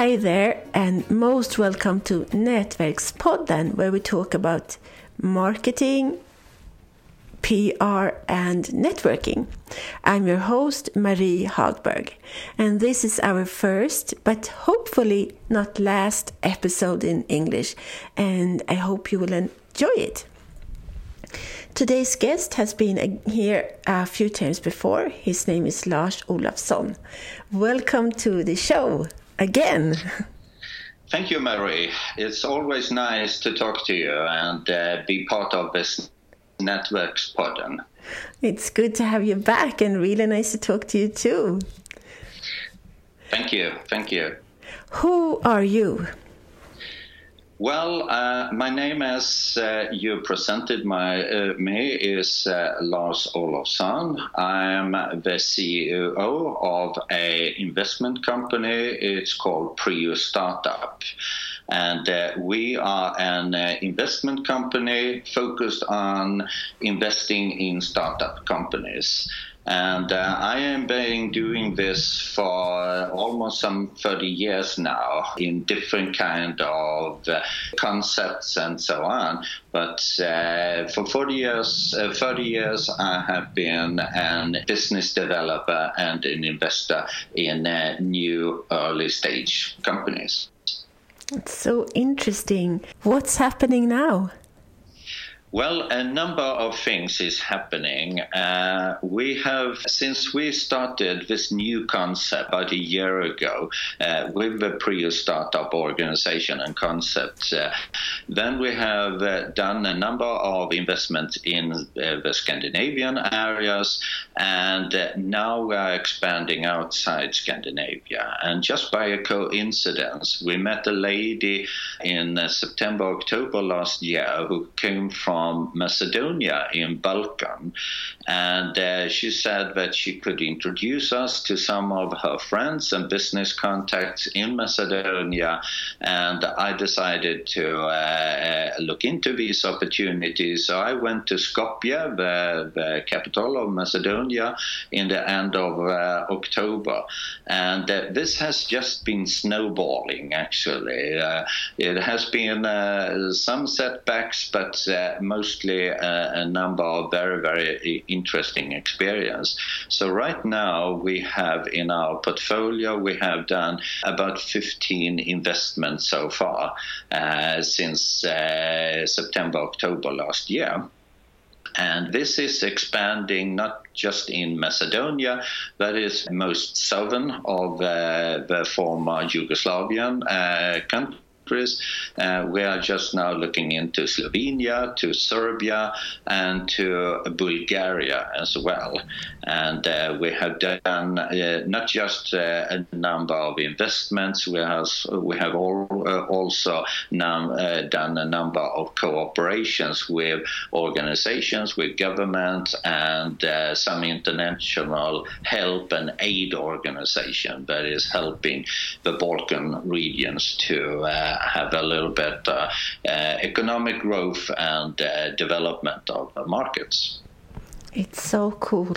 Hi there, and most welcome to Nätverkspodden, where we talk about marketing, PR, and networking. I'm your host, Marie Hagberg, and this is our first, but hopefully not last, episode in English, and I hope you will enjoy it. Today's guest has been here a few times before. His name is Lars Olofsson. Welcome to the show again. Thank you, Marie. It's always nice to talk to you and uh, be part of this Nätverkspodden. It's good to have you back and really nice to talk to you too. Thank you. Thank you. Who are you? Well, uh, my name, as uh, you presented my, uh, me, is uh, Lars Olofsson. I'm the CEO of a investment company. It's called Prio Startup. And uh, we are an uh, investment company focused on investing in startup companies. And uh, I have been doing this for almost some 30 years now in different kind of uh, concepts and so on. But uh, for 40 years, uh, 30 years, I have been a business developer and an investor in uh, new early stage companies. It's so interesting. What's happening now? Well, a number of things is happening. Uh, we have, since we started this new concept about a year ago uh, with the Prio Startup organization and concept, uh, then we have uh, done a number of investments in uh, the Scandinavian areas, and uh, now we are expanding outside Scandinavia. And just by a coincidence, we met a lady in September, October last year who came from from Macedonia in Balkan, and uh, she said that she could introduce us to some of her friends and business contacts in Macedonia, and I decided to uh, look into these opportunities. So I went to Skopje, the, the capital of Macedonia, in the end of uh, October, and uh, this has just been snowballing. Actually, uh, it has been uh, some setbacks, but mostly a, a, number of very, very interesting experience. So right now we have in our portfolio, we have done about 15 investments so far uh, since uh, September, October last year. And this is expanding not just in Macedonia, that is most southern of uh, the former Yugoslavian uh, country countries. Uh, we are just now looking into Slovenia, to Serbia, and to Bulgaria as well. And uh, we have done uh, not just uh, a number of investments, we have, we have all, uh, also num- uh, done a number of cooperations with organizations, with governments, and some international help and aid organization that is helping the Balkan regions to have a little bit uh, uh, economic growth and uh, development of markets. It's so cool.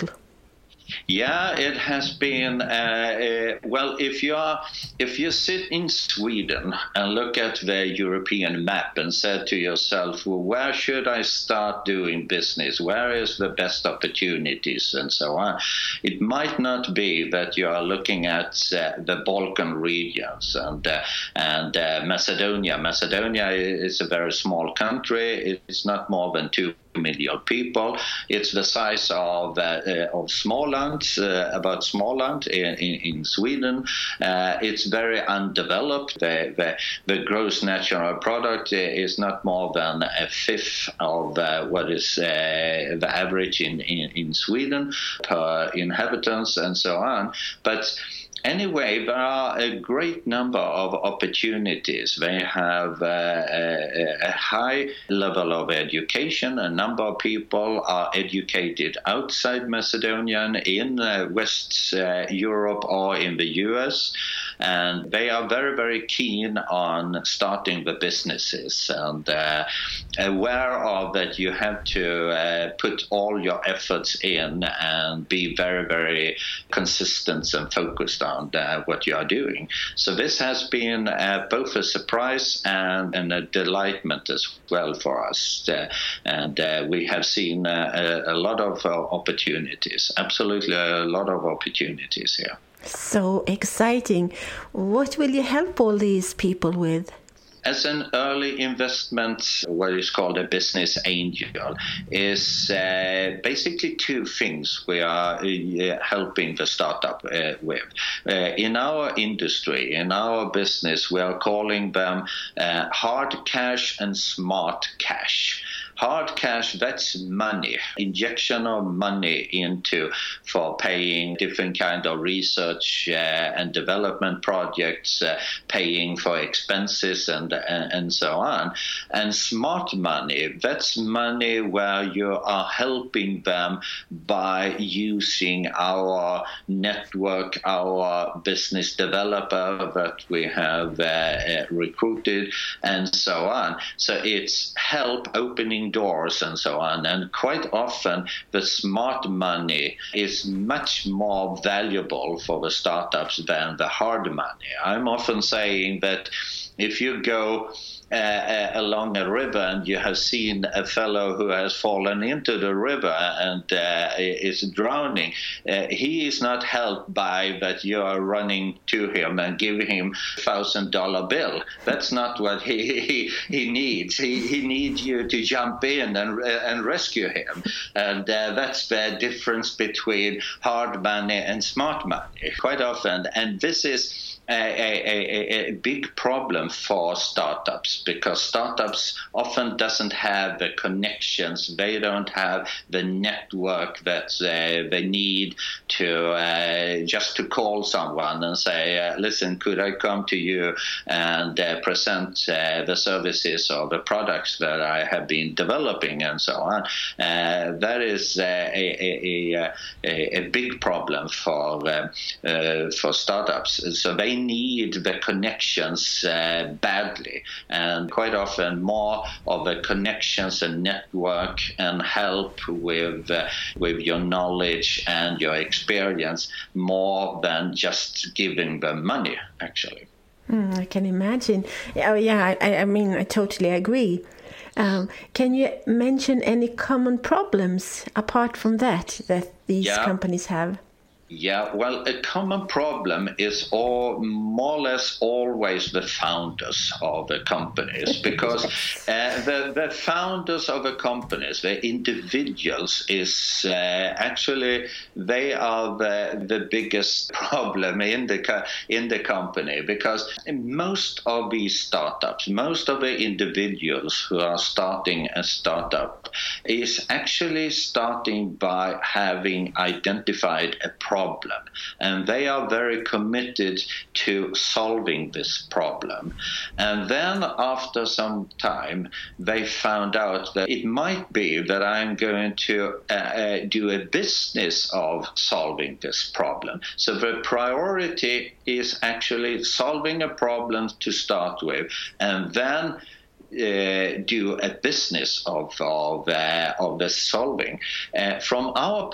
Yeah, it has been. Uh, uh, well, if you are, if you sit in Sweden and look at the European map and said to yourself, well, where should I start doing business? Where is the best opportunities and so on? It might not be that you are looking at uh, the Balkan regions and uh, and uh, Macedonia. Macedonia is a very small country. It's not more than two million people. It's the size of, uh, uh, of Småland, uh, about Småland in, in, in Sweden. Uh, it's very undeveloped. The, the, the, gross national product is not more than a fifth of uh, what is uh, the average in, in, in Sweden per inhabitants and so on. But anyway, there are a great number of opportunities. They have uh, a, a, high level of education. A number of people are educated outside Macedonia, in uh, West uh, Europe or in the US. And they are very, very keen on starting the businesses and uh, aware of that you have to uh, put all your efforts in and be very, very consistent and focused on uh, what you are doing. So this has been uh, both a surprise and, and, a delightment as well for us. Uh, and uh, we have seen a, a lot of opportunities, absolutely a lot of opportunities here. So exciting. What will you help all these people with? as an early investment, what is called a business angel, is uh, basically two things we are uh, helping the startup uh, with. Uh, in our industry, in our business, we are calling them uh, hard cash and smart cash. Hard cash, that's money, injection of money into for paying different kind of research uh, and development projects, uh, paying for expenses and, and, and so on. And smart money, that's money where you are helping them by using our network, our business developer that we have uh, uh recruited, and so on. So it's help opening doors and so on. And quite often, the smart money is much more valuable for the startups than the hard money. I'm often saying that if you go uh, uh, along a river and you have seen a fellow who has fallen into the river and uh, is drowning, uh, he is not helped by that you are running to him and giving him a thousand dollar bill. That's not what he, he, he needs. He, he needs you to jump in and, uh, and rescue him. And uh, that's the difference between hard money and smart money quite often. And this is a, a, a, big problem for startups because startups often doesn't have the connections. They don't have the network that they need to uh, just to call someone and say uh, listen could i come to you and uh, present uh, the services or the products that i have been developing and so on? That is a, a, a, big problem for for startups. So they need the connections uh, badly, and quite often more of the connections and network and help with uh, with your knowledge and your experience more than just giving them money. Actually, mm, I can imagine. Oh, yeah. I, I mean, I totally agree. Um, can you mention any common problems apart from that that these yeah. companies have? Yeah, well, a common problem is all more or less always the founders of the companies because uh, the, the founders of the companies, the individuals, is uh, actually they are the, the biggest problem in the in the company because most of these startups, most of the individuals who are starting a startup, is actually starting by having identified a problem problem. And they are very committed to solving this problem. And then after some time, they found out that it might be that I'm going to uh, uh, do a business of solving this problem. So the priority is actually solving a problem to start with, and then uh, do a business of of, uh, of the solving. Uh, from our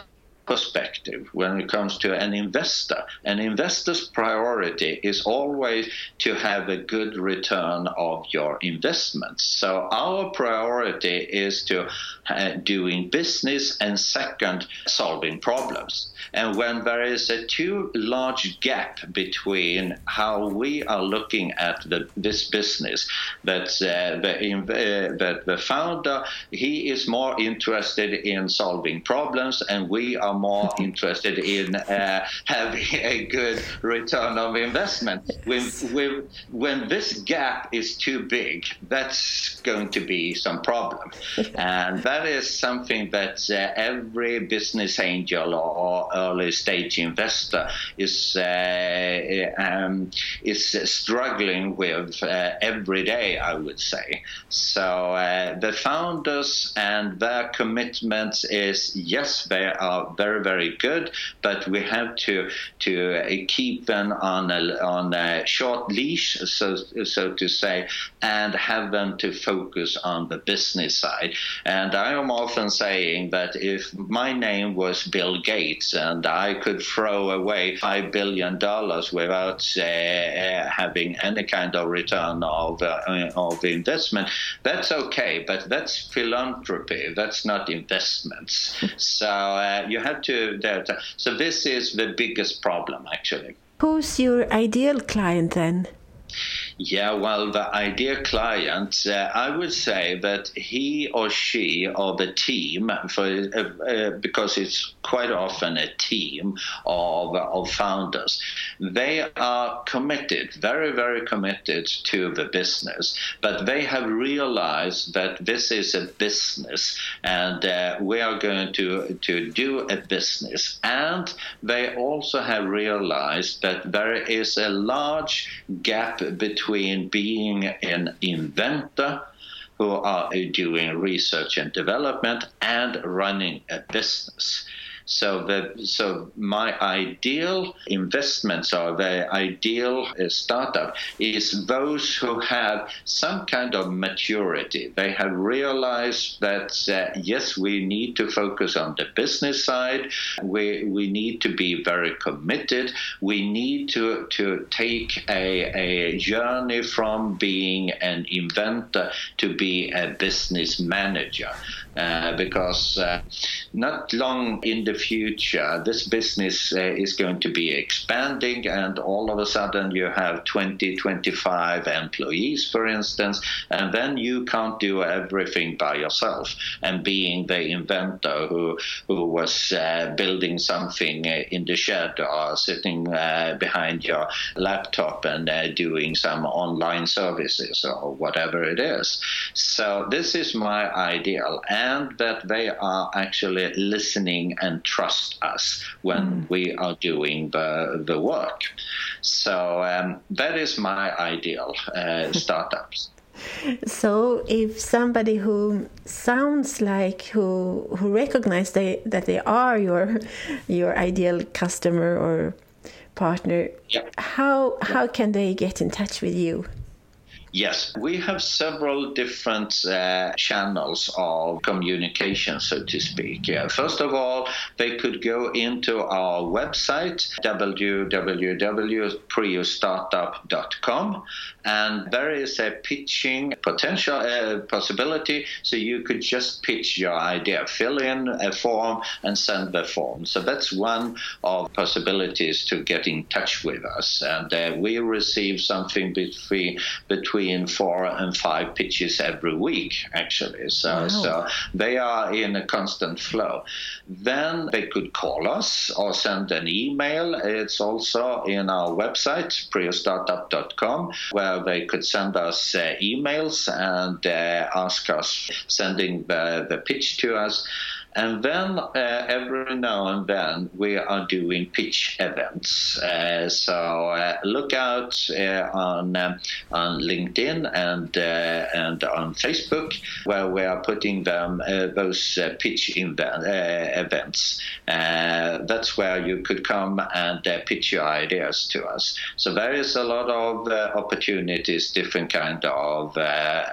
perspective when it comes to an investor. An investor's priority is always to have a good return of your investments. So our priority is to uh, doing business and second solving problems. And when there is a too large gap between how we are looking at the, this business, that uh, the, uh, that the founder he is more interested in solving problems, and we are more interested in uh, having a good return of investment. When, when, when this gap is too big, that's going to be some problem. And that is something that uh, every business angel or, early stage investor is, uh, um, is struggling with uh, every day, I would say. So uh, the founders and their commitment is yes, they are very very good, but we have to to keep them on a on a short leash, so so to say, and have them to focus on the business side. And I am often saying that if my name was Bill Gates and I could throw away five billion dollars without uh, having any kind of return of uh, of investment, that's okay. But that's philanthropy. That's not investments. so uh, you have to. So this is the biggest problem, actually. Who's your ideal client then? Yeah, well, the ideal client, uh, I would say that he or she or the team, for, uh, uh, because it's quite often a team of, of founders, they are committed, very, very committed to the business, but they have realized that this is a business and uh, we are going to, to do a business. And they also have realized that there is a large gap between between being an inventor who are doing research and development and running a business. So the so my ideal investments or the ideal uh, startup is those who have some kind of maturity. They have realized that uh, yes, we need to focus on the business side. We we need to be very committed. We need to to take a, a journey from being an inventor to be a business manager. Uh, because uh, not long in the future, this business uh, is going to be expanding, and all of a sudden you have 20, 25 employees, for instance, and then you can't do everything by yourself. And being the inventor who who was uh, building something uh, in the shed or sitting behind your laptop and doing some online services or whatever it is. So this is my ideal and that they are actually listening and trust us when mm. we are doing the, the work. So um, that is my ideal uh, startups. So, if somebody who sounds like who who recognize they, that they are your your ideal customer or partner, yeah. how how can they get in touch with you? Yes, we have several different uh, channels of communication, so to speak. Yeah. First of all, they could go into our website, www.priostartup.com, and there is a pitching potential uh, possibility. So you could just pitch your idea, fill in a form, and send the form. So that's one of possibilities to get in touch with us. And uh, we receive something between between between four and five pitches every week, actually. So, wow. so they are in a constant flow. Then they could call us or send an email. It's also in our website, priostartup.com, where they could send us uh, emails and uh, ask us, sending the, the pitch to us. And then uh, every now and then we are doing pitch events. Uh, so uh, look out uh, on um, on LinkedIn and uh, and on Facebook where we are putting them those pitch event, events. that's where you could come and pitch your ideas to us. So there is a lot of opportunities, different kind of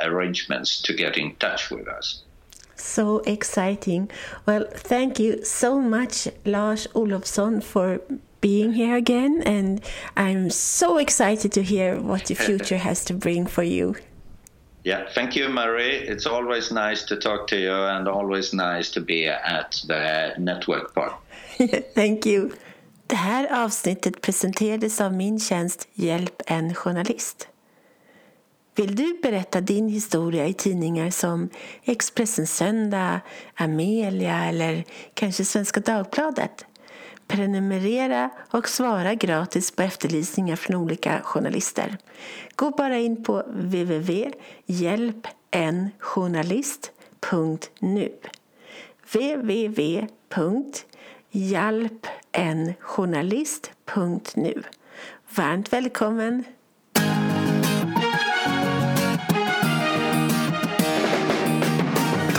arrangements to get in touch with us. So exciting. Well, thank you so much, Lars Olofsson, for being here again. And I'm so excited to hear what the future has to bring for you. Yeah, thank you, Marie. It's always nice to talk to you and always nice to be at the Network Pod. thank you. Det här avsnittet presenterades av min tjänst Hjälp en journalist. Vill du berätta din historia i tidningar som Expressen Söndag, Amelia eller kanske Svenska Dagbladet? Prenumerera och svara gratis på efterlysningar från olika journalister. Gå bara in på www.hjälpenjournalist.nu www.hjälpenjournalist.nu Varmt välkommen!